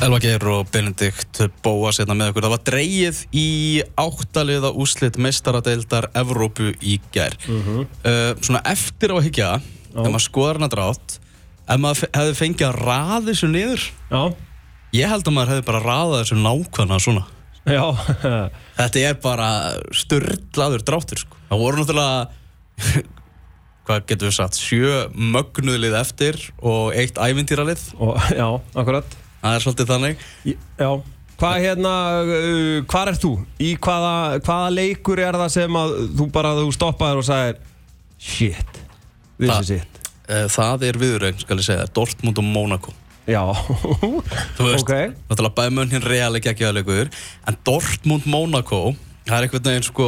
Elva Geir og Benedikt Bóas hérna með okkur. Það var dreyið í áttaliða úslit meistaradeildar Evrópu í gær. uh, svona eftir á að higgja, þegar maður skoðar hana drátt, ef maður hefði fengið að raða þessu niður, Já, ég held að maður hefði bara raðað þessu nákvæmna svona. já, Þetta er bara störtlaður dráttur, sko. Það voru náttúrulega, hvað getur við sagt, sjö mögnuðlið eftir og eitt ævintýralið. og, já, akkurat. Það er svolítið þannig. Já, hvað hérna, uh, hvað er þú? Í hvaða, hvaða leikur er það sem að þú bara, þú stoppaður og sagðir Shit, this Það- is it Eh, Það er viðurregn, skal ég segja, Dortmund og Monaco. Já, Þú veist, Ok. náttúrulega mun hinn real ekki ekki aðleikur en Dortmund Monaco það er einhvern veginn sko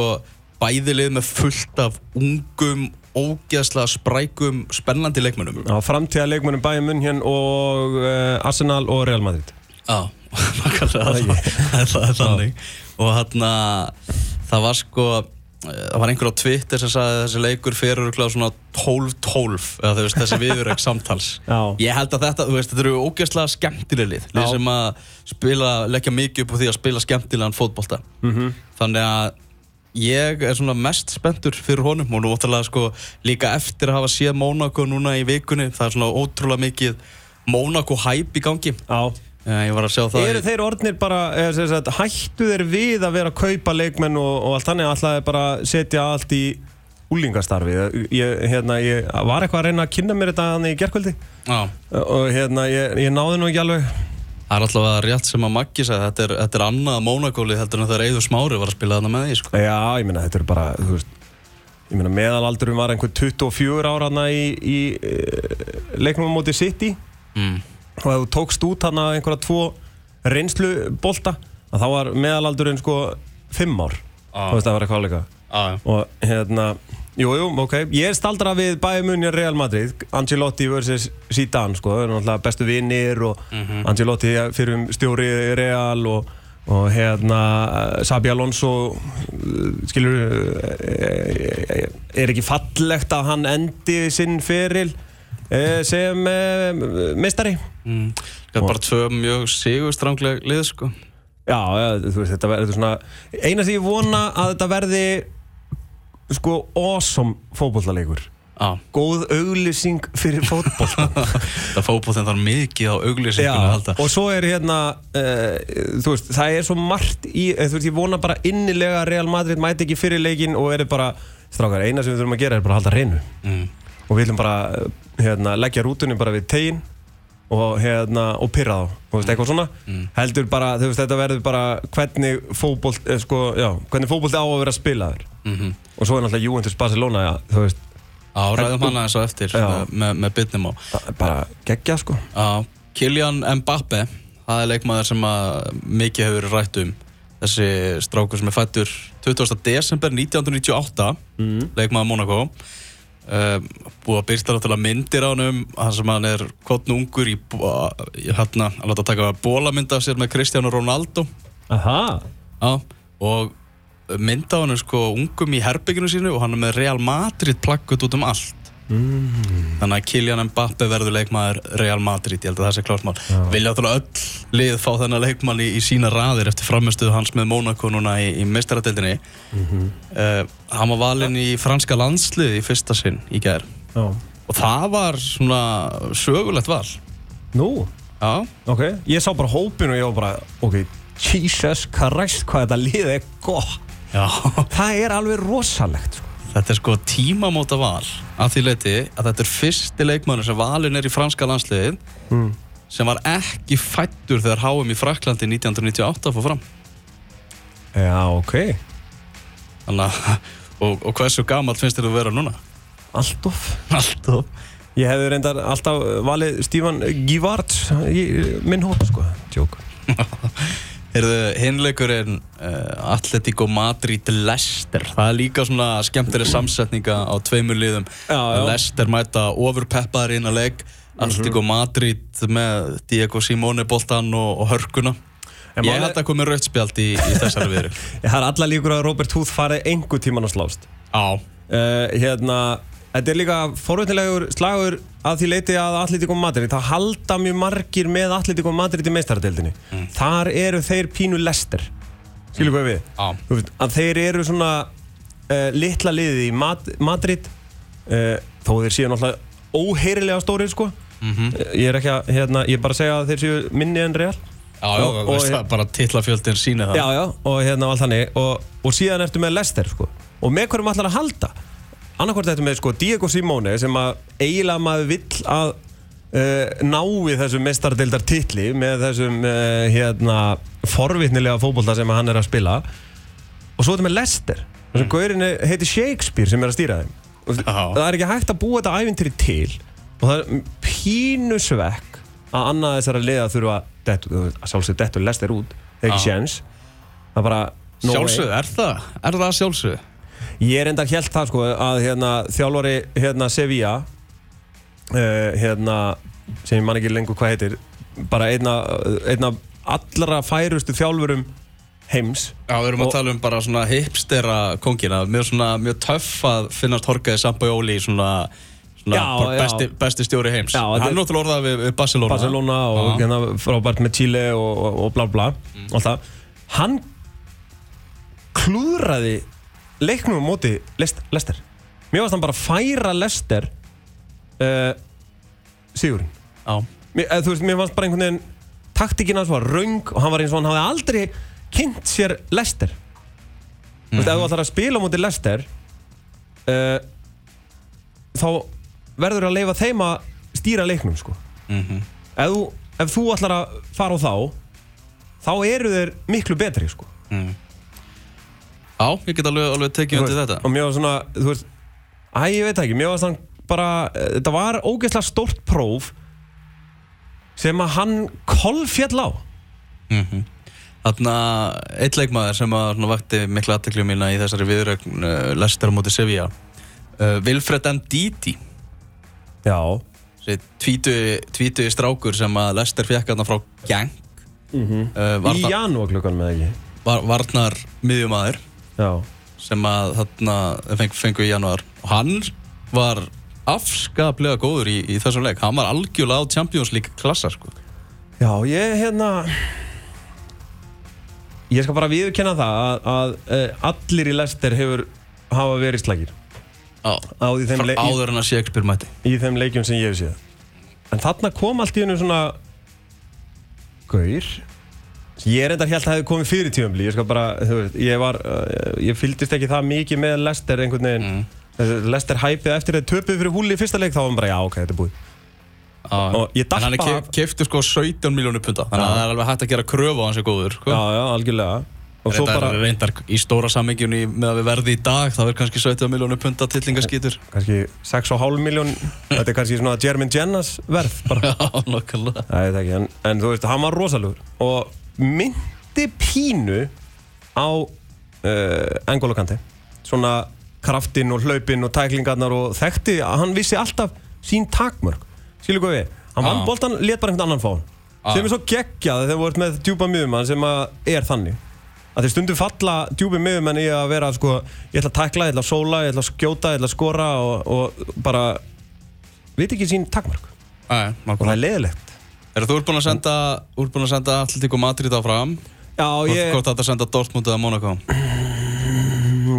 bæði lið með fullt af ungum ógeðslega sprækum spennandi leikmönnum. Já, framtíða leikmennum Bayern München og uh, Arsenal og Real Madrid. Já, það, það er þannig. Og hann það var sko eh, það var einhver á Twitter sem sagði að þessi leikur fyrir svona 12-12 eða þú veist þessi viðurreg samtals. Já. ég held að þetta, þú veist, þetta eru ógeðslega skemmtileg lið, lið sem að spila, leggja mikið upp á því að spila skemmtilegan fótbolta. Mhm. þannig að ég er svona mest spenntur fyrir honum og nú óttalega sko líka eftir að hafa séð Monaco núna í vikunni það er svona ótrúlega mikið Monaco hæp í gangi. Já. Eh, ég var að sjá það Eru í- þeir orðnir bara, sem sagt, hættu þeir við að vera að kaupa leikmenn og, og allt þannig? Alltaf bara setja allt í úlingastarfi ég, hérna, ég var eitthvað að reyna að kynna mér þetta þannig í gerkvöldi Já. og hérna, ég, ég náði nú ekki alveg Það er alltaf rétt sem að Maggi sagði, þetta er, þetta er annað Mónakóli heldur en þegar Eiður Smári var að spila þarna með því, sko. Já, ég meina, þetta er bara, þú veist ég meina, meðalaldurum var einhver 24 ára hana í, í e, leiknum á móti City Mm. og þú tókst út hana einhverja tvo reynslubolta að þá var meðalaldurinn sko 5 ár Ah. þú veist, það var eitthvað áleika Já, já. og hérna, jú, jú, ok ég er staldra við Munich Real Madrid Ancelotti vs. Zidane sko, það er náttúrulega bestu vinnir og Ancelotti fyrir um stjóri Real og, og hérna Sabi Alonso skilur er ekki fallegt að hann endi sinn feril uh, sem uh, meistari Mm. Það er bara tvö mjög sigurstrangleg lið, sko. Já, ja, þú veist, þetta verður svona eina sem ég vona að þetta verði sko awesome fótbollaleikur Já. góð auglýsing fyrir fótboll Það fótboltinn þarf mikið á halda. og svo er hérna uh, veist, það er svo margt í, eh, veist, ég vona bara innilega að Real Madrid mæti ekki fyrir leikin og er bara, strákar, eina sem við þurfum að gera er bara að halda hreinu. Mm. og við viljum bara eh, hérna, leggja rútunni bara við tegin og, hérna, og pyrra þá, þú veist, eitthvað svona. Heldur bara, þú veist, þetta verður bara hvernig fótbolt, eh, sko, hvernig fótbolt á að vera spilaður Mm og svo er náttúrulega Juventus Barcelona, já, þú veist Já, ræðum hana eins og eftir Já. með, með, bitnum á. bara geggja, sko Já, Kylian Mbappe, það er leikmaður sem að mikið hefur rætt um. Þessi strákur sem er fættur 20. desember 1998, leikmaður Monaco. Um, búið að byrsta náttúrulega myndir á hann hann sem hann er kottn ungur í, hérna, að láta taka bólamynd af sér með Cristiano Ronaldo Aha, Já, og mynd á hann sko ungum í herbygginu sínu og hann er með Real Madrid plakkut út um allt. Mm. þannig að Kylian Mbappe verður leikmaður Real Madrid, ég held að það sé klart mál. Vilja náttúrulega öll lið fá þennan leikmann í, í sína raðir eftir framistuðu hans með Monaco núna í, í meistaradeildinni. Mm hann var valinn í franska landslið í fyrsta sinn í gær. Já. Og það var svona sögulegt val. Nú, Já, ok, ég sá bara hópin og ég var bara, ok, Jesus Christ, hvað þetta lið er gott já. Það er alveg rosalegt, sko. Þetta er sko tímamóta val að því leiti að þetta er fyrsti leikmannur sem valin er í franska landsliðið Mm. sem var ekki fættur þegar HM í Fraklandi 1998 fór fram. Já, ok, Þannig að, og, og hversu gamalt finnst þér að vera núna? alltof Alltaf Ég hefði reyndar alltaf valið Stefan Givart í minn hóp, sko. Tjók Heyrðu, hinleikurinn uh, Atletico Madrid Leicester. Það er líka svona skemmtileg samsetninga á tveimur liðum. Já, já. Leicester mæta ofurpeppaðar inn að leik Atletico Madrid með Diego Simone boltan og, og hörkuna. Ég held að komi rautt spjald í, í þessari viðri. Það er alla líkur að Robert Huth farið einhver tíman að slást. Já, uh, Hérna, þetta er líka forvöldinlegur slagur að því leiti að Atletico Madrid, það halda mjög margir með Atletico Madrid í meistaradeildinni. Þar eru þeir pínu lester. Skilur hvað við? Veist, að þeir eru svona uh, litla liðið í Mad Madrid uh, þó þeir séu náttúrulega óheyrilega stórir sko. Mhm. uh, ég er ekki að, hérna, ég er bara að segja að þeir séu minni en real. Já, já, Og- og, og- veist það, bara titlafjöldin síni það. Já, já, og hérna og allt þannig. Og, og síðan ertu með Lester sko. Og með hverjum allar að halda annarkvort ertu með sko Diego Simone sem að eiginlega maður vill að uh, nái þessum mestardeildar titli með þessum uh, hérna forvitnilega fótbolta sem hann er að spila og svo ertu með Lester þessum mm. gaurin heiti Shakespeare sem er að stýra þeim Og það er ekki hægt að búa þetta ævintýri til og það er pínu svekk að annað þessara liða þurfa að sjálfsög dettu Lester út það er ekki séns það er bara no. Sjálfsögðu, er það? Er það sjálfsögðu? Ég er enda helt það sko að hérna, þjálfari hérna, Sevilla uh, hérna, sem ég man ekki lengur hvað heitir bara einna, einna allra færustu þjálfurum heims Já, við erum Og- að tala um bara svona hipstera kongina, mjög svona, mjög töff að finnast Horkaði Sampajóli svona, svona Já, bara já. besti, besti stjóri heims. Já, hann er náttúrulega orðað við, við Barcelona. Barcelona og hérna, frábært með Chile og, og, og bla bla alltaf. hann klúðraði leiknum á móti Lest- Lester. Mér varst hann bara færa Lester uh, Sigurinn. Mér, eða, veist, mér fannst bara einhvern veginn taktikinn hans var raung og hann var eins og hann hafði aldrei kynnt sér Lester. Þú veist, ef þú ætlar að spila á móti Lester uh, þá verður að leifa þeim að stýra leiknum sko. Mhm. ef, þú, ef þú ætlar að fara á þá þá eru þeir miklu betri sko. Mm. Já, ég get alveg, alveg tekið undir þetta. og mér var svona, þú veist æ, ég veit ekki, mér var svona bara þetta var ógeðslega stórt próf sem að hann kolfjall á. Mm Þarna, eitt leikmaður sem að svona, vakti mikla aðteklu mína í þessari viðrögn uh, Lester á móti Sevilla uh, Wilfred Ndidi. Já, tvítu, tvítu strákur sem að Lester fekk hérna frá Gang uh, í varnar, janúarklukkan með ekki? var, Varnar miðjumæður já, sem að þarna feng, fengu í janúar. Og hann var afskaplega góður í, í þessum leik. Hann var algjörlega á Champions League klassa sko. já, ég hérna ég skal bara viðurkenna það að, að, að allir í Lester hefur hafa verið slagir. Á, á áður en að Shakespeare mæti í þeim leikjum sem ég hef séð. En þarna kom allt í hennu svona gaur ég er enda held að það hefði komið fyrir tímabli ég skal bara, þú veist, ég var uh, ég fylgdist ekki það mikið með Lester einhvern veginn. Mm. Lester hæpið eftir að töpuð fyrir húli í fyrsta leik þá var hann bara, já ok, þetta er búið. Á, Og ég datt en hann er bara- kef, keftu sko 17 miljónu punta. Þannig að það er alveg hægt að gera kröfu á hans er góður sko. já, já, algjörlega. Og svo bara, reyndar í stóra sammingjunni með að við verði í dag þá er kannski 17 miljónu punta tillingaskýtur kannski 6,5 miljón þetta er kannski svona Jeremy Jennas verð bara. Já, nokkulega en, en þú veist, hann var rosalugur og myndi pínu á uh, N'Golo Kante. Svona kraftinn og hlaupinn og tæklingarnar og þekkti að hann vissi alltaf sín takmörk. Skilur hvað við, hann vann Já. boltan let bara einhvern annan fá hann. Já. sem er svo geggjað þegar þú ert með djúpa miðumann sem er þannig. Að þeir stundum falla djúpi miðumenn í að vera sko, ég ætla að tækla, ég ætla að sóla, ég ætla að skjóta, ég ætla að skora og, og bara veit ekki sín takmörk. Og það er leiðilegt Er þú ert búinn að senda, búinn að senda Atletico Madrid áfram? Já, Hvort, ég, hvort þetta senda Dortmund eða Monaco?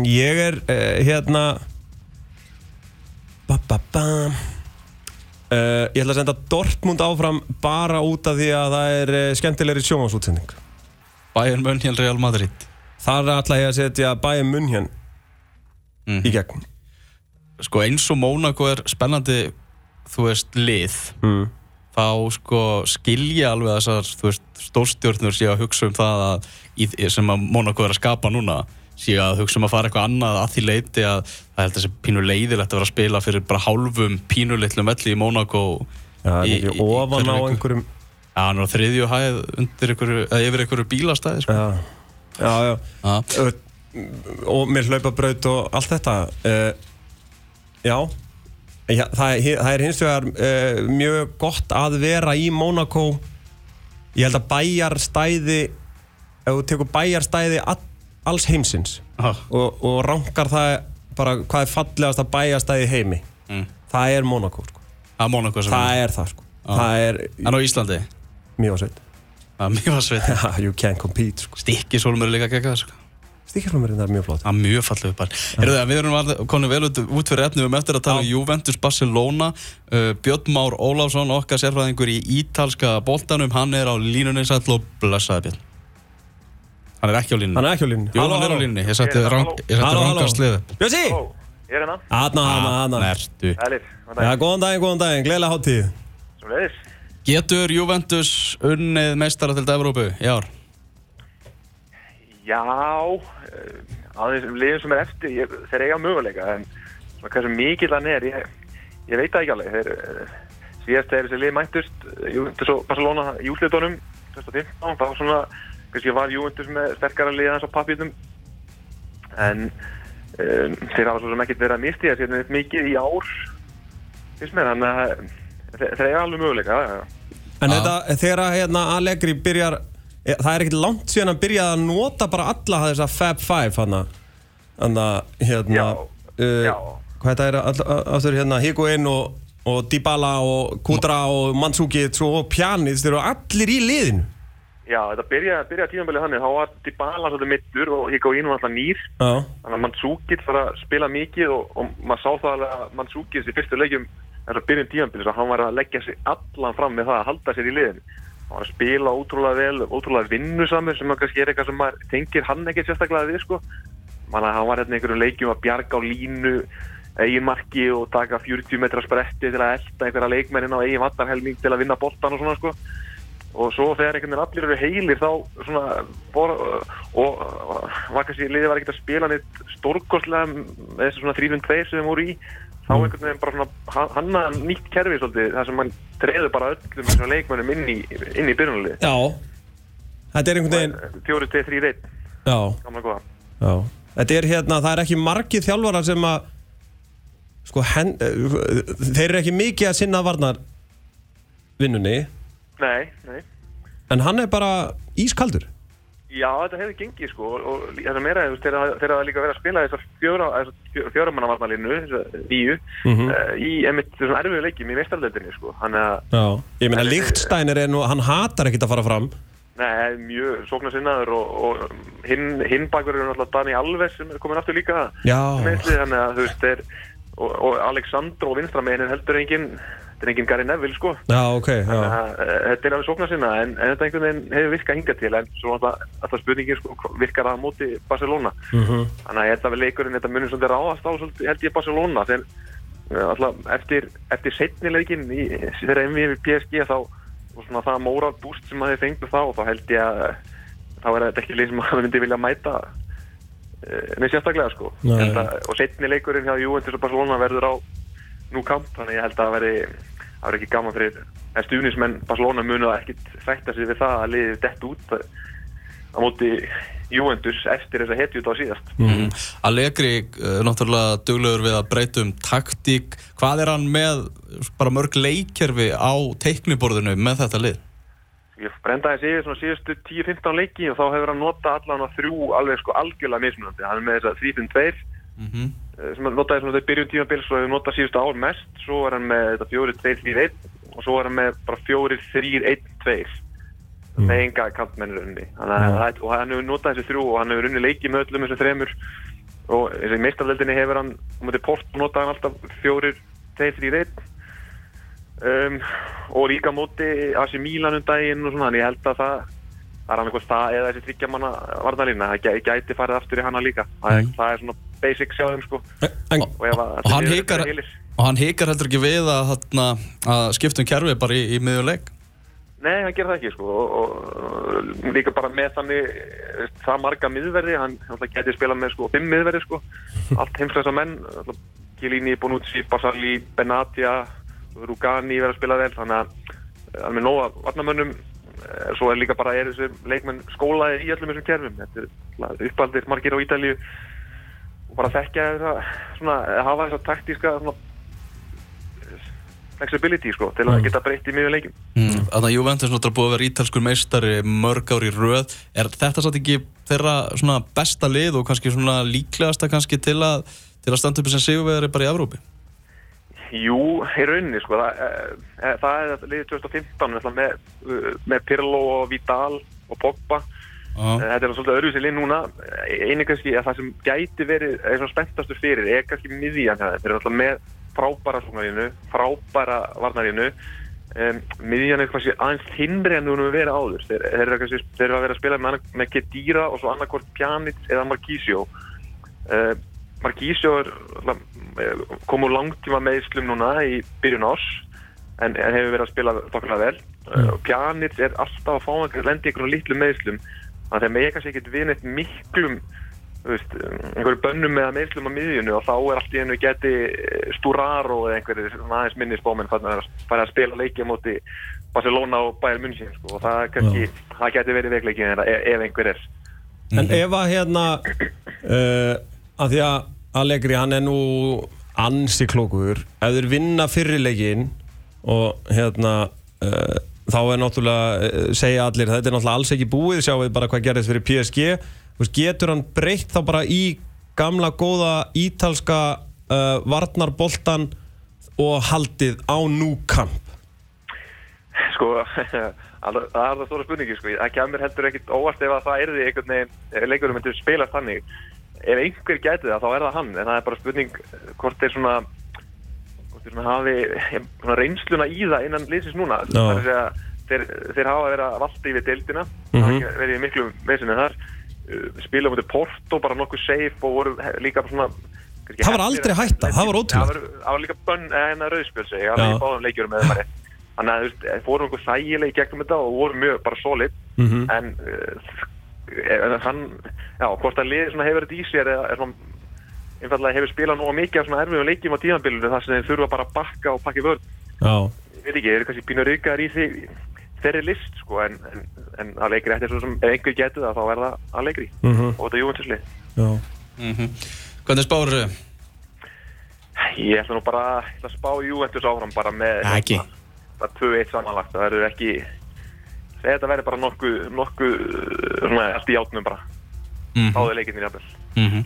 Ég er uh, hérna ba, ba, ba. Uh, Ég ætla að senda Dortmund áfram bara út af því að það er uh, skemmtilegri sjónvarsútsending Bayern München, Real Madrid Þar ætla ég að setja Bayern München mm. í gegn Sko eins og Monaco er spennandi þú veist, lið mm. Þá sko skilja alveg þessar, stórstjórnur sé að hugsa um það að, í, sem að Monaco er að skapa núna sé að hugsa um að fara eitthvað annað að því leiti að það held þessi pínu leiðilegt að vera að spila fyrir bara hálfum pínulitlum velli í Monaco er Í- í- ofan á einhverjum Já, hann á þriðju hæð undir einhverju, eða yfir einhverju bílastæði sko. Já, já, já. Já. Ö, Og með hlaupabraut og allt þetta. Uh, Já Já, það, það er hins vegar uh, mjög gott að vera í Monaco ég held að bæjarstæði ef þú tekur bæjarstæði all, alls heimsins Já. og, og rankar það bara hvað er fallegast að bæjarstæði heimi Mm. það er Monaco sko. sem það er það sko. Það er á Íslandi? Mjög sveit að mjög sveit You can't compete sko. Stikkisólmur er líka geggjað sko Stíkjarflumurinn er mjög flott. Það er mjög fallið upp Heyrðu það, við erum konið vel út, út fyrir efni við erum eftir að tala um Juventus Barcelona uh, Björn Már Ólafsson, okkar sérfræðingur í ítalska boltanum. Hann er á línunni sætl og blessaði Björn. Hann er ekki á línunni. Hann er ekki á línunni. Jú, hann er á línunni, ég setti Halló. rang- ég setti Halló, halló. rangast liðu Bjössi! Ó, ég er. Aðna, aðna, aðna Nertu Ælir, hvað Já, það er? góðan daginn, góðan daginn, gleðilega háttíð? Getur Juventus unnið meistara til Evrópu í ár? Já, aðeins um liðum sem er eftir, ég, þeir eiga möguleika, en svona hversu mikill hann er, ég, ég veit það ekki alveg. Þeir, uh, síðast þegar þessi lið mættust, uh, Juventus og Barcelona í útliðdónum, 2015, þá svona, kannski var Juventus með sterkara lið hans á pappítum, en um, þeir hafa svo sem ekkert verið að misti það sér mikið í ár, finnst mér, þannig að þeir, eiga alveg möguleika, já, já. En þetta, þegar að, hérna, Allegri byrjar Það er ekkert langt síðan að byrja að nota bara alla þessa Fab Five hann að hérna Já, uh. Hvað þetta er aftur hérna Higuain og, og Dybala og Kudra og Mandzukic og Pjanic þeir eru allir í liðinu. Já, þetta byrja, byrja tímabilið þannig, þá var Dybala svolítið mittur og Higuaín var alltaf nýr. Já, þannig að Mandzukic var að spila mikið og, og maður sá það að Mandzukic í fyrstu leikjum þess að byrjun tímabilið að hann var að leggja sig allan fram með það að halda sér í liðin hann spila ótrúlega vel, ótrúlega vinnusamur sem kannski er eitthvað sem maður tengir hann ekkert sérstaklega við sko. Man að hann var hérna í einhverjum leikjum að bjarga á línu eigin marki og taka 40 metra spretti til að elda einhverja leikmennin á eigin vattarhelming til að vinna boltan og svona sko. Og svo þegar einhvern veginn allir eru heilir þá svona bor, og, var kannski liðið var ekkert að spila neitt stórkostlega með þessu svona 3-2 sem þeim voru í þá einhvern veginn bara svona ha- hanna nýtt kerfi svolítið þar sem mann treður bara öllum þessum leikmennum inn í, inn í byrjunalið já. Þetta er einhvern veginn 4-2-3-1 Já, já. Þetta er hérna, það er ekki margið þjálfarar sem að sko, hen, eh, þeir eru ekki mikið að sinna varnar vinnunni Nei, nei. En hann er bara ískaldur Já, þetta hefur gengið sko og, veist, þegar þegar það líka verið að spila þessar fjóra, þessar fjóramannavarnalínu, nýju, Mhm. uh, í emitt þessum erfiðu leikjum í mestarleitinni sko. Já, ég meina Lichtsteiner er nú, hann hatar ekkert að fara fram neða, mjög sóknarsinnaður og, og hinn, hinn bakur er náttúrulega Dani Alves sem er komin aftur líka Já. þannig að þú veist, þeir, og, og Alexandro og vinstrameginin heldur engin, þetta er engin Gary Neville sko. Já, ok, já Þannig að, eh, Þetta er alveg sóknar sinna en, en þetta einhvern veginn hefur virkað hingað til en svo alltaf, spurningin sko, virkar það móti Barcelona Mhm. þannig að þetta við leikurinn þetta munum svolítið ráðast á svolítið, held ég Barcelona þegar eh, alltaf eftir, eftir setni leikin í, þegar MV við PSG þá og svona það moral boost sem að þeir fengu þá þá held ég að eh, þá er þetta ekki leið sem að myndi vilja mæta uh, með sérstaklega sko Nei. Held að, og setni leikurinn hjá Juventus og Barcelona verður á nú kamp þannig ég held að það veri verður ekki gaman fyrir en stuðnismenn Barcelona munu að ekkit sætta sig við það að liðið dett út á móti Juventus eftir þess að hetju út á síðast Mm. Allegri, uh, náttúrulega duglegur við að breyta um taktík hvað er hann með bara mörg leikkerfi á teikniborðinu með þetta lið? ég brendaði sig síðustu 10-15 leiki og þá hefur hann notað allan að þrjú alveg sko algjörlega mismunandi hann er með þess að 3-5-2 Mm -hmm. Eh, sem hann notaði svona þau byrjun tímabils og hefur notað síðustu ár mest. Svo er hann með þetta 4-2-3-1 og svo er hann með bara 4-3-1-2 með enga kantmennir unni mm. og hann hefur notað þessi þrjú og hann hefur unni leikið með öllum þessu þremur. Og þessi meistarveldinni hefur hann móti Port notaði hann alltaf 4-2-3-1 um, og líka móti AC Milan um daginn og svona þannig ég held að það það er hann eitthvað það eða þessi þryggjamanna varnalína, það gæ- gæti farið aftur í hana líka. Það, er, það er svona basic sjáðum sko. En, og, að og hann hikar og hann hikar heldur ekki við að, að skipta um kerfi bara í, í miðjuleik Nei, hann gerir það ekki sko. Og, og, og líka bara með þannig eh, það marga miðverði, hann hann gæti spila með sko fimm miðverði sko. Allt heimsleisa menn, alltaf Chiellini, Bonucci, Basali, Benatia Rugani verið að spila vel þannig að eh, hann er með nóga varnamönnum eh, svo er líka bara er þessi leikmenn skólaði í öllum þessum kerfum þetta er uppaldir margir á Ítalíu og bara þekkja þetta svona, eh, hafa þessa taktíska svona, eh, flexibility sko til að geta breytt í miðjum leikim mm. Þannig að Juventus náttúrulega búið að vera ítalskur meistari mörg ár í röð er þetta satt ekki þeirra svona besta lið og kannski svona líklegasta kannski til að til að standa upp sem sigurvegari bara í Evrópi? Jú, í rauninni sko, það, e, það er liðið 2015 náttúrulega með, uh, með Pirlo og Vidal og Pogba. Eh, Þetta er svolítið öðruvísi lið núna. Einu kannski að það sem gæti verið, er svona spenntastur fyrir, er kannski miðjan það. Þeir eru náttúrulega með frábæra sóknarínu, frábæra varnarínu. Um, miðjan er kannski aðeins þinnri en þú nú verið áður. Þeir, þeir eru kannski, þeir eru að vera að spila með, anna- með Kedira og svo annarkort Pjanic eða Marquisio. Uh, Marquisio er, eh, kom úr langtíma meðslum núna í byrjun ás en, en hefur verið að spila þokkarlega vel. Mm. og Pjanic er alltaf að fá að lendi ykkur lítlum meðslum þannig að þeir mega kannski ekkert vinna eitt miklum veist, einhverju bönnum eða meðslum á miðjunu og þá er allt í hennu geti Sturaro eða einhverju aðeins minni spóminn fara að spila leikja móti Barcelona og Bayern München sko, og það, er kannski, það geti verið veikleikin ef, ef einhver er. En ef að hérna uh, að því að Allegri hann er nú ansi klókur ef þeir vinna fyrirleikin og hérna uh, þá er náttúrulega uh, segja allir þetta er náttúrulega alls ekki búið sjáum við bara hvað gerðist fyrir PSG getur hann breytt þá bara í gamla góða ítalska uh, varnarboltan og haldið á núkamp Sko, alveg- það er það stóra spurningi sko. Það kemur heldur ekkit óvart ef að það erði einhvern veginn, leikurum myndir spila þannig. Ef einhver gæti það, þá er það hann. En það er bara spurning eh, hvort þeir svona, hvort þeir svona hafi eh, svona reynsluna í það innan liðsins núna. Það er að segja, þeir, þeir hafa verið að valda yfir deildina. Það Mhm. hafa ekki verið miklu vesinni þar. Uh, Spila mútið Porto, bara nokkuð safe og voru líka svona... Það var aldrei hætta, það var ótrúlegt. Já, Það var- það var líka bönn, eða rauðspjöl segi, ég, Já. alveg í báðum leikjurum með þeim Þannig að þú veist, þeir fóru einhver þægileg gegnum þetta og voru mjög bara solid Mhm. en uh, hann, já, hvort að liði svona hefur þetta í sér eða er svona einfallega hefur spilað nú mikið af svona erfiðum leikjum á tímanbílunum þar sem þeir þurfa bara að bakka og pakka vörð Já, ég veit ekki, þeir eru kannski pínur ykkur í því þeirri list sko en, en, en að leikri eftir svo sem ef einhver getur það þá er það að leikri Mhm. og þetta er júventusli já Mhm. Hvernig spáru? ég ætla nú bara að spá júventus áfram bara með ekki. bara 2-1 samanlagt það verður ekki þetta verður bara nokkuð nokkuð svona allt í átnum bara Mhm. báði leikirnir jafnvel Mm -hmm.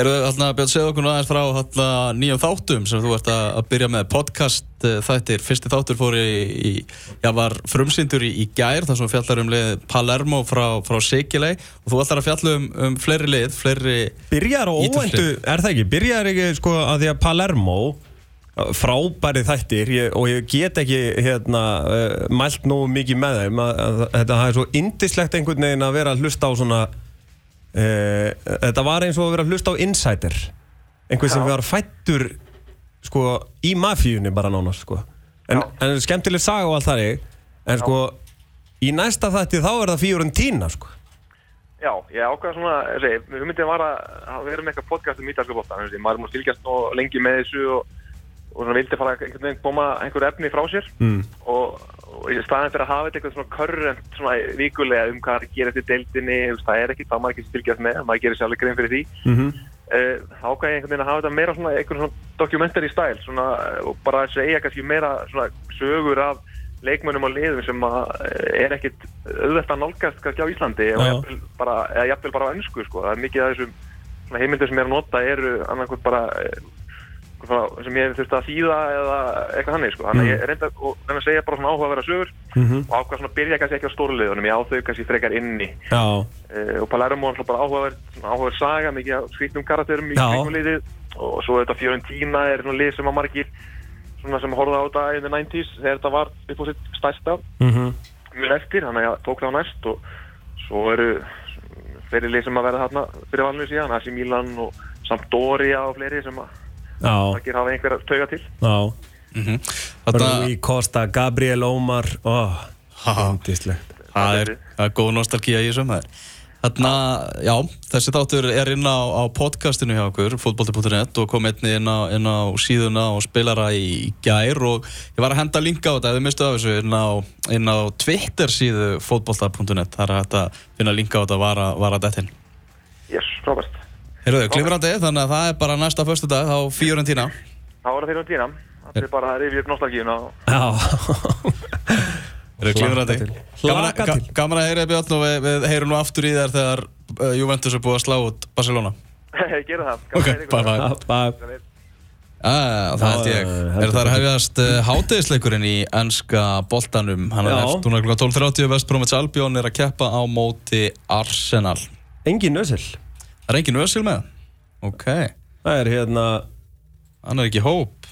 Eru þarna, Björn, segðu okkur nú aðeins frá þarna, nýjum þáttum sem þú ert að, að byrja með podcast eh, þættir. Fyrsti þáttur fór í, í já, var frumsýndur í, í gær þar sem fjallar um lið Palermo frá, frá Sigilei og þú ætlar að fjalla um, um fleiri lið, fleiri Byrjar á Ítalskt óvæntu, er það ekki? Byrjar ekki sko að því að Palermo frábæri þættir. Ég, og ég get ekki hérna uh, mælt nógu mikið með þeim að, að, að þetta er svo indislegt einhvern veginn að vera að hlusta á svona uh, þetta var eins og að vera að hlusta á Insider. Einhvern sem Já. var fættur sko í mafíunni bara nánast sko. En, Já. en skemmtileg saga og allt það en sko í næsta þætti þá er það Fiorentina sko. Já, ég ákveða svona, þessi, hugmyndin var að við erum eitthvað podcast um ítalska bóta, maður er múin að fylgjast lengi með þessu og, og svona vildi fara einhvern veginn koma einhver efni frá sér mm. og, og í staðin fyrir að hafa eitthvað svona körrent svona vikulega um hvað gerir þetta í deildinni, það er ekki, það maður ekki fylgjast með, maður gerir sjálfur grein fyrir því. Mm Uh, ákveði ég einhvern veginn að hafa þetta meira svona einhvern svona documentary style svona, uh, og bara segja kannski meira svona sögur af leikmönnum og liðum sem að uh, er ekkit auðvelt að nálgast kannski á Íslandi eða jafnvel bara, eða jafnvel bara á ennsku sko. það er mikið af þessum heimildir sem er að nota eru annarkvæmt bara sem ég þurfti að þýða eða eitthvað hannig sko. þannig að ég reynda og reyna að segja bara svona áhugaverða sögur Mhm. og ákvað svona að byrja kannski ekki á stórliðunum ég á þau kannski frekar inni. Uh, og Palermo er náttúrulega bara áhugaverð svona áhugaverð saga, mikið af skrýtnum karakterum í liðið. Og svo þetta Fiorentina er svona lið sem að margir svona sem horfða á þetta in the 90s þegar þetta var upp á sitt stærsta. Mhm. Mjög eftir, þannig að ég tók það á næst og svo eru fleiri lið sem að verða þarna fyrir valinu síðan AC Milan og Sampdoria og fleiri sem að Margir hafa einhver að tauga til. Já. Mm Rui Costa, Gabriel Ómar oh, það er, það er góð nostalgía í þessum það. Þarna, já, þessi þáttur er inn á, á podcastinu hjá okkur, fotbolti.net og kom einni inn á, inn á síðuna og spilara í gær og ég var að henda linka á þetta, ef þið mistu af þessu, inn á, inn á Twitter síðu fotbolta.net, það er að finna linka á þetta var að, var að dettin. Yes, frábært Heyrðu, glimrandi, þannig að það er bara næsta förstu dag, þá Fiorentina. Það var það um tína Það er bara að rifja upp nostalgíuna og Já Heyrðu, glimrandi. til. Gaman, Hlakka að- til. ga- gaman að heyra Björn og við, við heyrum nú aftur í þær þegar uh, Juventus er búið að slá út Barcelona. gera það Ok, bye bye. Bye. Það Ah, það held ég. heldur Er það að hefjast uh, hátegisleikurinn í ennska boltanum? Hann er eftir núna kl. 12.30 West Bromwich Albion er að keppa á móti Arsenal. Engin nöðsil. Það er engin ösil með? Ok, Það er hérna, hann er ekki hóp.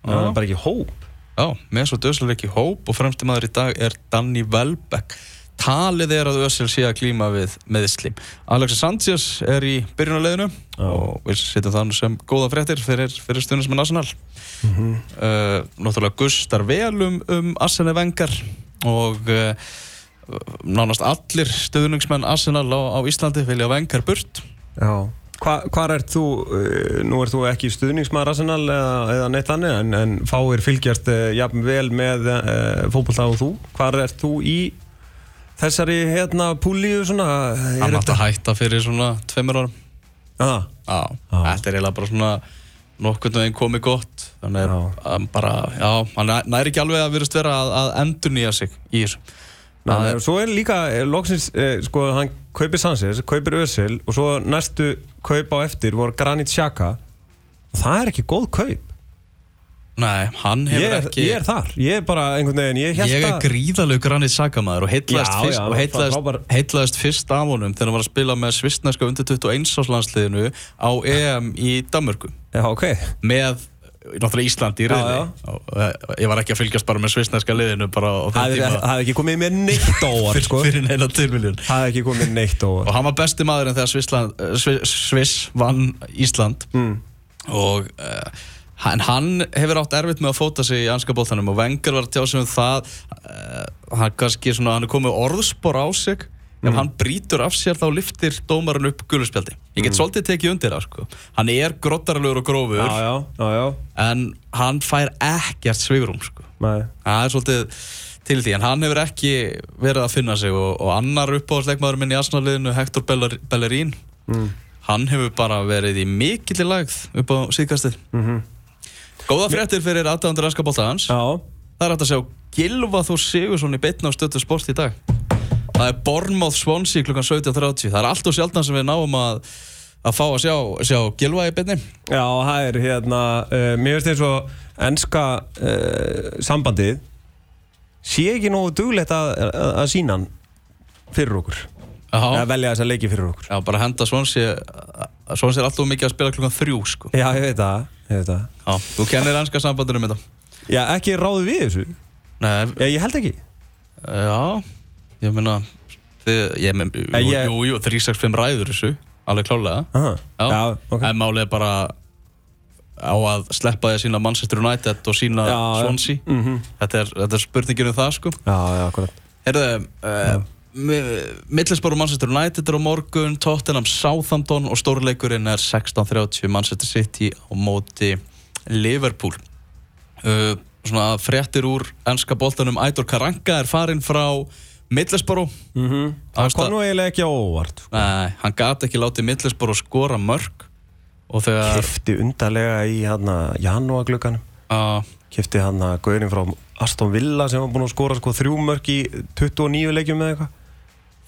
það er bara ekki hóp. Já, með svo Ösil er ekki hóp og fremsti maður í dag er Danny Welbeck. Talið er að Ösil sé að klíma við meðisli. Alexis Sanchez er í byrjunarleginu og við setjum það nú sem góða fréttir fyrir, fyrir stundin sem er Arsenal. uh, náttúrulega gustar vel um, um Arsene Wenger og uh, nánast allir stöðningsmenn Arsenal á, á Íslandi vilja Wenger burt. Já. Hva, hvar ert þú, uh, nú ert þú ekki stuðningsmaður Arsenal eða, eða neitt annir en, en fáir fylgjast uh, jafn vel með uh, fótbolta og þú. Hvar ert þú í þessari hérna púlíu svona? hann átti að hætta fyrir svona tveimur árum. Ah, Já, þetta er eiginlega bara svona nokkurnu veginn komið gott. Þannig að bara, já, hann næri ekki alveg að virðast vera að, að endur nýja sig í þessu Nei, er- svo er líka, eh, loksins, eh, sko, hann kaupir Sanchez, kaupir Özil og svo næstu kaup á eftir voru Granit Xhaka. Það er ekki góð kaup. Nei, hann hefur ég, er- ekki ég er þar, ég er bara einhvern veginn, ég held Ég er að gríðalegu grannið sakamæður og heitlaðist fyrst, heitlaðist, fyrst af honum þegar hann var að spila með svistneska undir 21 áslandsliðinu á EM í Danmörku. Já, ok, með náttúrulega Íslandi í Já, reyði já. og eh, ég var ekki að fylgjast bara með svistneska liðinu bara á það þeim hefði tíma. hafði ekki komið mér neitt óvart, sko. fyrir neina tilviljun. Það hefði ekki komið neitt á og óvart hann var besti maðurinn þegar Svissland, uh, Sviss, Sviss vann Ísland. Mm. og uh, hann, hann hefur átt erfitt með að fóta sig í anska bóltanum og Wenger var að tjá sig um það. Uh, hann, kannski svona, hann er komið orðspor á sig ef hann brýtur af sér þá liftir dómarinn upp guluspjaldi ég get svolítið tekið undir það sko. hann er grottaralegur og grófur Já, já, já, já, en hann fær ekkert svigrum sko. það er svolítið til því en hann hefur ekki verið að finna sig og, og annar uppáhaldsleikmaður minn í Arsenal-liðinu Hector Bellerín mm. hann hefur bara verið í mikilli lagð upp á síðkastið. Mm Góða fréttir fyrir aðdæðandur ennska bóltaðans Já, Það er hægt að sjá Gilva Þór Sigursson í beitna á stötu sport í dag Það er Bournemouth Swansea klukkan 17.30 Það er allt og sjaldan sem við náum að að fá að sjá, sjá Gilva í beitni já, það er hérna uh, Mér finnst eins og ennska uh, sambandið sé ekki nógu duglegt að, að, að sína hann fyrir okkur. Já, velja þessa leiki fyrir okkur. Já bara henda Swansea Swansea er alltaf mikið að spila klukkan þrjú sko. Já, ég veit það, ég veit það. Já, þú kennir ennska sambandinu um þetta. Já, ekki ráðu við þessu? Nei, Já, ég held ekki. Já Ég meina þið, ég, men, jú, En ég- jú, jú, 365 ræður þessu Alveg klálega Aha. Já, Já, ok. En málið er bara á að sleppa því að sína Manchester United og sína Já, já. Swansea. Mhm. þetta, er, þetta er spurningin um það sko. Já, já, akkurat. Herðu, uh, Middlesbrough og Manchester United er á morgun Tottenham Southampton og stórleikurinn er 16.30 Manchester City á móti Liverpool. Uh, Svona fréttir úr ennska boltanum. Aitor Karanka er farinn frá Middlesbrough mm -hmm. Það kom nú eiginlega ekki á óvart sko. Nei, hann gati ekki látið Middlesbrough skora mörg og þegar Kifti undarlega í janúaglökanum Kifti hann að Gaurin frá Aston Villa sem var búin að skora sko þrjú mörg í 29 leikjum eða eitthvað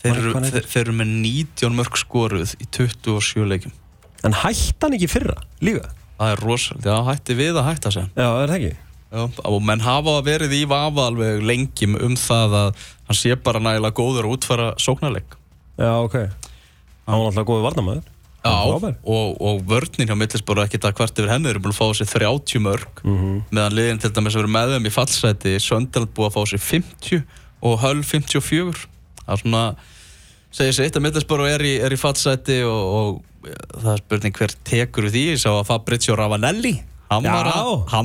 þeir, þeir, eru með 19 mörg skoruð í 27 leikjum En hætti hann ekki fyrra líka? Það er rosalega, já hætti við að hætta sig Já, er það ekki? Já, og menn hafa verið í vafa alveg lengi um það að hann sé bara nægilega góður að útfæra sóknarleik. Já, ok. Hann var náttúrulega góður varnamæður Já, og, og vörninn hjá Mittlisbóra ekkert að hvert yfir henni eru búin að fá sér 30 mörg Mhm. meðan liðin til dæmis að vera með þeim í fallseti Söndaland búið að fá sér 50 og Höll 54 það er svona segir sér eitt að Mittlisbóra er, í- er í fallseti og, og það er spurning hver tekur því. Ég sá að Fabrizio Ravanelli hann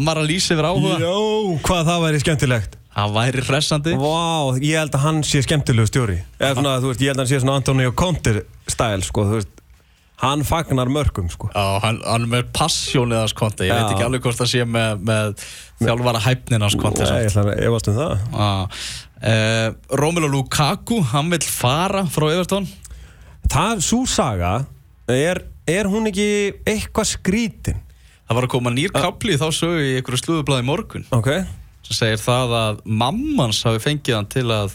var að lýsa yfir áhuga. Jó, hvað það væri skemmtilegt hann væri hressandi. Vá, ég held að hann sé skemmtilegu stjóri. Eða svona, þú veist, ég held að hann sé svona Antonio Conte stæl, sko, þú veist. Hann fagnar mörgum, sko. Já, hann, hann er með passjónið hans konti Ég Já. veit ekki alveg hvort það sé með, með þjálfara hæfnin hans konti Nei, ég ætla að efast um það. Uh, Romelu Lukaku hann vill fara frá Everton? Það, svo saga er, er hún ekki eitthvað skrítin? Það var að koma nýr kapli þá sögu í einhverju slúðublaði morgun. Ok sem segir það að mammans hafi fengið hann til að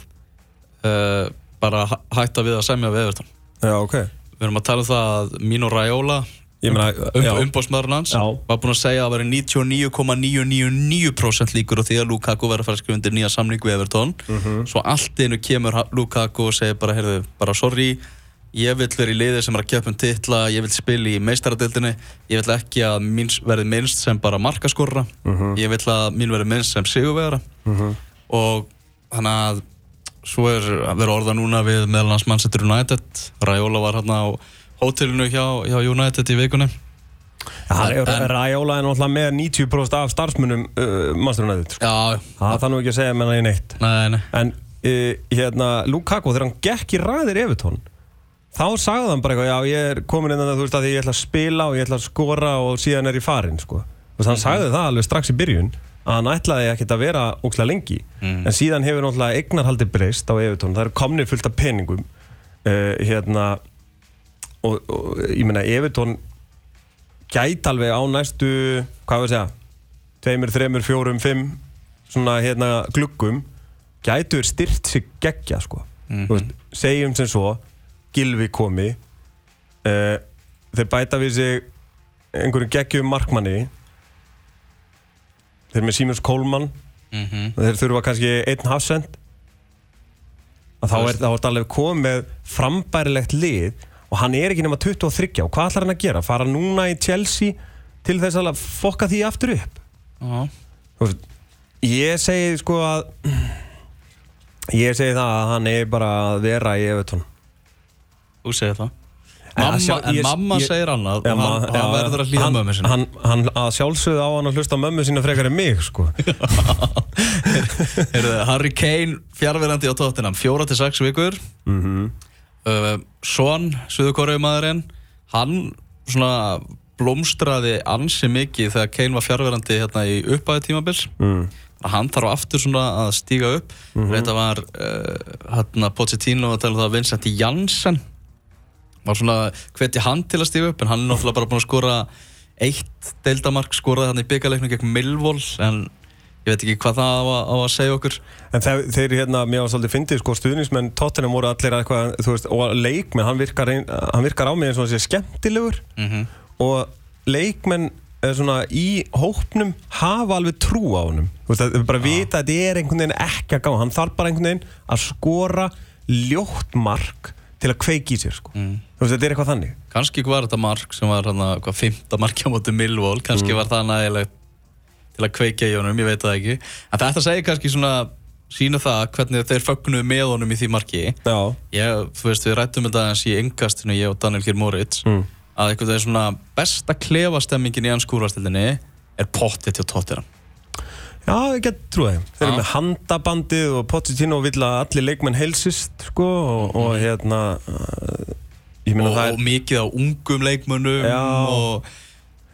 uh, bara hæ- hætta við að semja við Everton Já, ok Við erum að tala um það að Mino Raiola um, umbóðsmaðurinn hans Já. var búinn að segja að það væri 99,999% líkur á því að Lukaku verður að fara að skrifa undir nýja samning við Everton Mhm. svo allt einu kemur Lukaku og segir bara, heyrðu, bara sorry ég vill vera í liði sem er að kjöpa um titla ég vill spila í meistaradildinni ég vill ekki að mín verði minnst sem bara markaskorra Mhm. ég vill að mín verði minnst sem sigurvegara. Og þannig að svo er að vera orða núna við meðal hans Manchester United. Raiola var hérna á hótelinu hjá, hjá United í vikunni. Raiola er náttúrulega með 90% af starfsmunum uh, Master United sko. Já, Það þarf nú ekki að segja með það í neitt. Nei, nei. En uh, hérna, Lukaku, þegar hann gekk í ræðir Evertón þá sagði hann bara eitthvað, já ég er komin inn að þú veist að ég ætla að spila og ég ætla að skora og síðan er ég farin sko. Þú veist, hann sagði það alveg strax í byrjun að hann ætlaði ekkert að vera ókslega lengi. En síðan hefur náttúrulega eignarhaldi breyst á Evertón, það eru komnið fullt af peningum uh, hérna og, og ég meina Evertón gæti alveg á næstu hvað við að segja tveimur, þreimur, fjórum, fimm svona hérna gluggum gætu er styrt sig geggja sko. Þú veist, segjum sem svo Gilvi komi uh, þeir bæta við sig einhverju geggjum markmanni. Þeir með Símurs Kólmann mm þeir þurfa kannski einn hafsend. Þá er er alveg komið frambærilegt lið og hann er ekki nema 23 og hvað ætlar hann að gera? Fara núna í Chelsea til þess að fokka því aftur upp? Þú veist, ég segi sko að ég segi það að hann er bara að vera í Evertón þú segir það. Mamma, sjá- En ég- mamma ég- segir annað og hann, ma- hann verður að hlýða mömmu sinni. hann, hann að sjálfsögðu á hann að hlusta mömmu sína frekar en mig sko. Harry Kane, fjárverandi á tóttinam Fjóra til sex vikur. Mm -hmm. uh, Son, suðukoraumaðurinn Hann svona blómstraði ansi mikið þegar Kane var fjárverandi hérna í uppæði tímabils. Mm. hann þarf aftur svona að stíga upp. Þetta var uh, hérna Pochettino að tala um það að Vincent Janssen var svona hvetja hann til að stíga upp en hann er náttúrulega bara búin að skora eitt deildamark skoraði hann í byggaleiknum gegn Millwall en ég veit ekki hvað það á á að segja okkur. En þeir, þeir hérna, mér var svolítið fyndið sko, stuðnismenn Tottenham voru allir að eitthvað, þú veist, og leikmenn, hann virkar, hann virkar á mig eins og hann sé skemmtilegur. Mm og leikmenn er svona í hópnum hafa alveg trú á honum. Þú veist, það er bara að vita að þetta er einhvern veginn ekki að gá, hann þarf bara einhvern veginn að skora ljótt mark til að kveiki í sér sko. Mm. þú veist, þetta er eitthvað þannig. Kannski var þetta mark sem var hann að fymta marki á móti Millwall. Kannski var það nægilegt til að kveikja í honum, ég veit það ekki. En þetta segir kannski svona sína það hvernig þeir fögnuðu með honum í því marki. Ég, þú veist, við rættum þetta eins í engastinu, ég og Daniel Kjær Moritz Mm. að einhvern veginn svona besta klefastemmingin í ennskúrastildinni er pottið til tóttir Já, ég get trúið þeim. Þeir eru með handabandið og Pochettino vill að allir leikmenn helsist sko, og, og hérna ég og, það og er mikið á ungum leikmönnum Já. og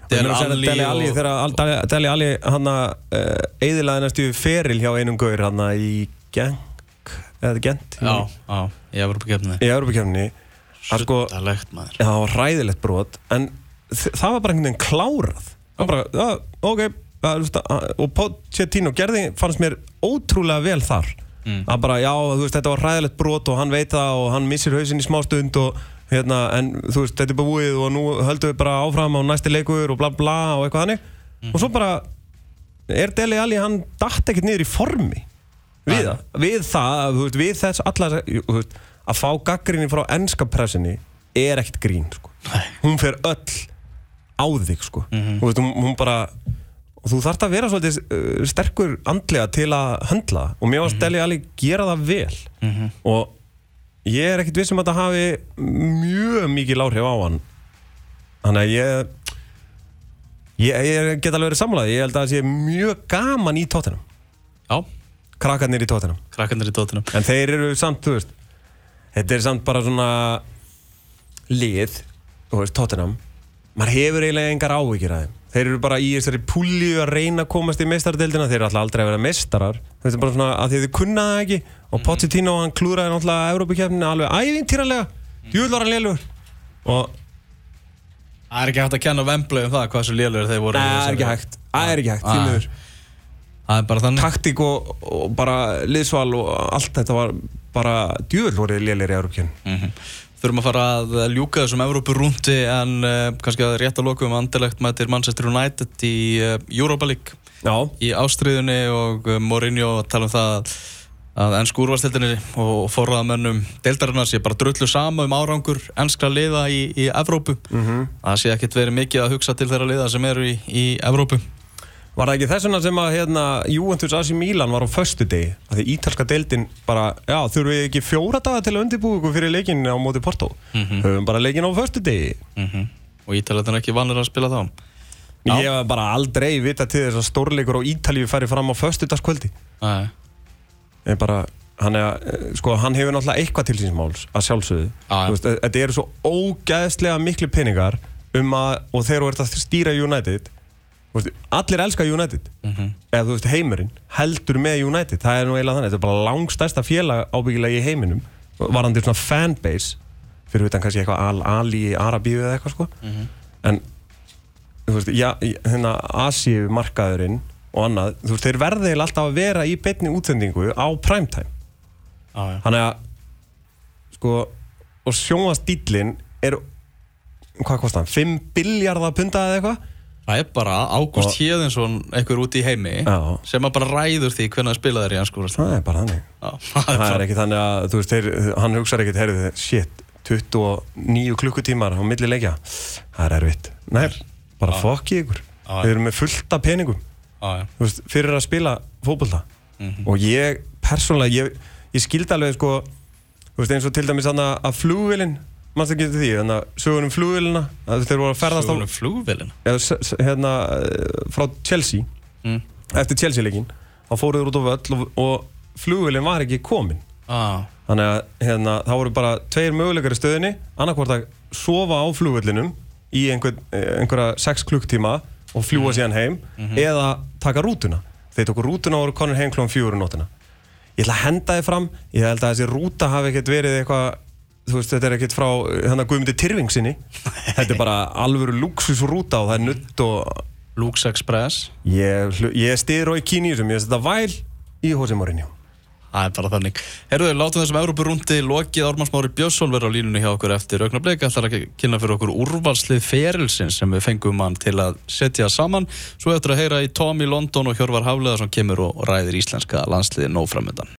Ég Del meina að segja Alli og- þegar Dele Alli hann að eðilaði næstu feril hjá einum gaur hann að í Genk eða Gent? Já, já, á kefnið í Europakefni það sko, Suttalegt maður. Já, það var ræðilegt brot en það var bara einhvern veginn klárað. Það var bara, já, ok og Pochettino gerði fannst mér ótrúlega vel þar Mm. að bara, já, veist, þetta var ræðilegt brot og hann veit það og hann missir hausinn í smá stund og hérna, en þú veist, þetta er bara búið og nú höldum við bara áfram á næsti leikur og bla bla og eitthvað hannig og svo bara er Deli Alli, hann datt ekkert niður í formi við, það, við það, veist, við þess allar, veist, að fá gaggrinni frá ennska pressinni er ekkert grín, sko. Nei. hún fer öll á þig, sko veist, hún, hún bara og þú þarft að vera svolítið uh, sterkur andlega til að höndla. Og mér varst Deli Alli gera það vel. Mhm. og ég er ekkert viss um að þetta hafi mjög mikið láhrif á hann. Þannig að ég ég, ég get alveg verið sammálaði ég held að það sé mjög gaman í tóttinam Já, krakkarnir í tóttinam krakkandir í tóttinum en þeir eru samt, þú veist þetta er samt bara svona lið, þú veist, tóttinam maður hefur eiginlega engar áhyggjur að þeim. Þeir eru bara í þessari púlju að reyna að komast í meistaradeildina, þeir eru alltaf aldrei að vera meistarar. Þetta er bara svona að því þau kunna það ekki. Og Pochettino hann klúraði náttúrulega Európa-kefninu alveg ævintýralega. Djúvel var hann lélur. Og Það er ekki hægt að kenna Vembley um það hvað svo lélur þeir voru það er ekki hægt. Það er ekki hægt, Ah. því miður. Það er bara þannig. Taktík og, og bara liðsval og allt þetta var bara djúvel voru lélir í Európa-kefninu Mhm. Þurfum að fara að ljúka þessum Evrópurúndi en uh, kannski að rétt að lokum andilegt mætir Manchester United í uh, Europa League. Já, í ástriðunni og uh, Mourinho tala um það að ennsku úrvastildinni og forraðamönnum deildarinnar sé bara drullu sama um árangur ennskra liða í, í Evrópu. Mhm. það sé ekkert verið mikið að hugsa til þeirra liða sem eru í, í Evrópu var það ekki þess vegna sem að hérna, Juventus AC Milan var á föstu degi að því ítalska deildin bara, já, þurfum við ekki fjóra daga til að undirbúa ykkur fyrir leikin á móti Porto? Höfum bara leikin á föstu degi mm og Ítalættin ekki vanir að spila þá? Já. ég hef bara aldrei vita til þess að stórleikur á Ítalíu færi fram á föstu dagskvöldi Nei. ég bara, hann, er, sko, hann hefur náttúrulega eitthvað til síns máls að sjálfsögðu. Veist, þetta eru svo ógæðslega miklu peningar um að, og þegar þú ert að stýra United veist, allir elska United Mhm. eða þú veist heimurinn heldur með United, það er nú eiginlega þannig þetta er bara langstærsta félag ábyggilega í heiminum varandi svona fanbase fyrir utan kannski eitthvað Al-Ali Arabíu eða eitthvað sko Mhm. en þú veist, já, hérna Asíu markaðurinn og annað, þú veist, þeir verða eiginlega alltaf að vera í beinni útsendingu á primetime Já, já. þannig að sko, og sjónvastýllin er hvað kostar hann, 5 biljardar punta eða eitthvað Það er bara Ágúst Hjeðinsson einhver úti í heimi Já. sem bara ræður því hvernig að spila þeir í úrvastildinni það er bara þannig. Það það er er bara ekki þannig að, þú veist, þeir, hann hugsaði ekkert, heyrðu, shit 29 klukkutímar á milli leikja. Það er erfitt, nei, bara fokki ykkur. Já. þeir eru með fullt af peningum. Já, já. veist, fyrir að spila fótbolta. Mhm. og ég, persónulega, ég, ég skildi alveg sko, veist, eins og til dæmis að flugvélinn, mannst ekki til því þannig að sögur um flugvélina að þeir voru að ferðast á, Sögunum flugvélina? Eða, s- s- hérna, eh, frá Chelsea. Mm. eftir Chelsea-leikin, þá fóruður út á völl og, og flugvélinn var ekki komin. Ah. Þannig að hérna, það voru bara tveir möguleikar í stöðinni annarkvort að sofa á flugvöllinum í einhver, eh, einhverja 6 klukktíma og fljúa síðan heim eða taka rútuna. Þeir tóku rútuna og voru konur heim klón fjóru nótina ég ætla að henda þið fram ég held að þessi rúta hafi ekkert verið eitthvað þú veist, þetta er ekkert frá hérna Guðmundi Tyrfingsinni þetta er bara alvöru luxusrúta og það er nutt og Lux Express. Ég, hlu- ég stiður á í kíni í þessum, ég setja væl í Hosei Mourinho. Það er bara þannig. Herruðu, látum þessum Európa-rúndi lokið. Ármann Smári Björnsson verður á línunni hjá okkur eftir augnablik. Ætlar að kynna fyrir okkur úrvalslið ferilsins sem við fengum hann til að setja saman. Svo eftir að heyra í Tom í London og Hjörvar Hafleðarsson kemur og ræðir íslenska landsliði nóframöndan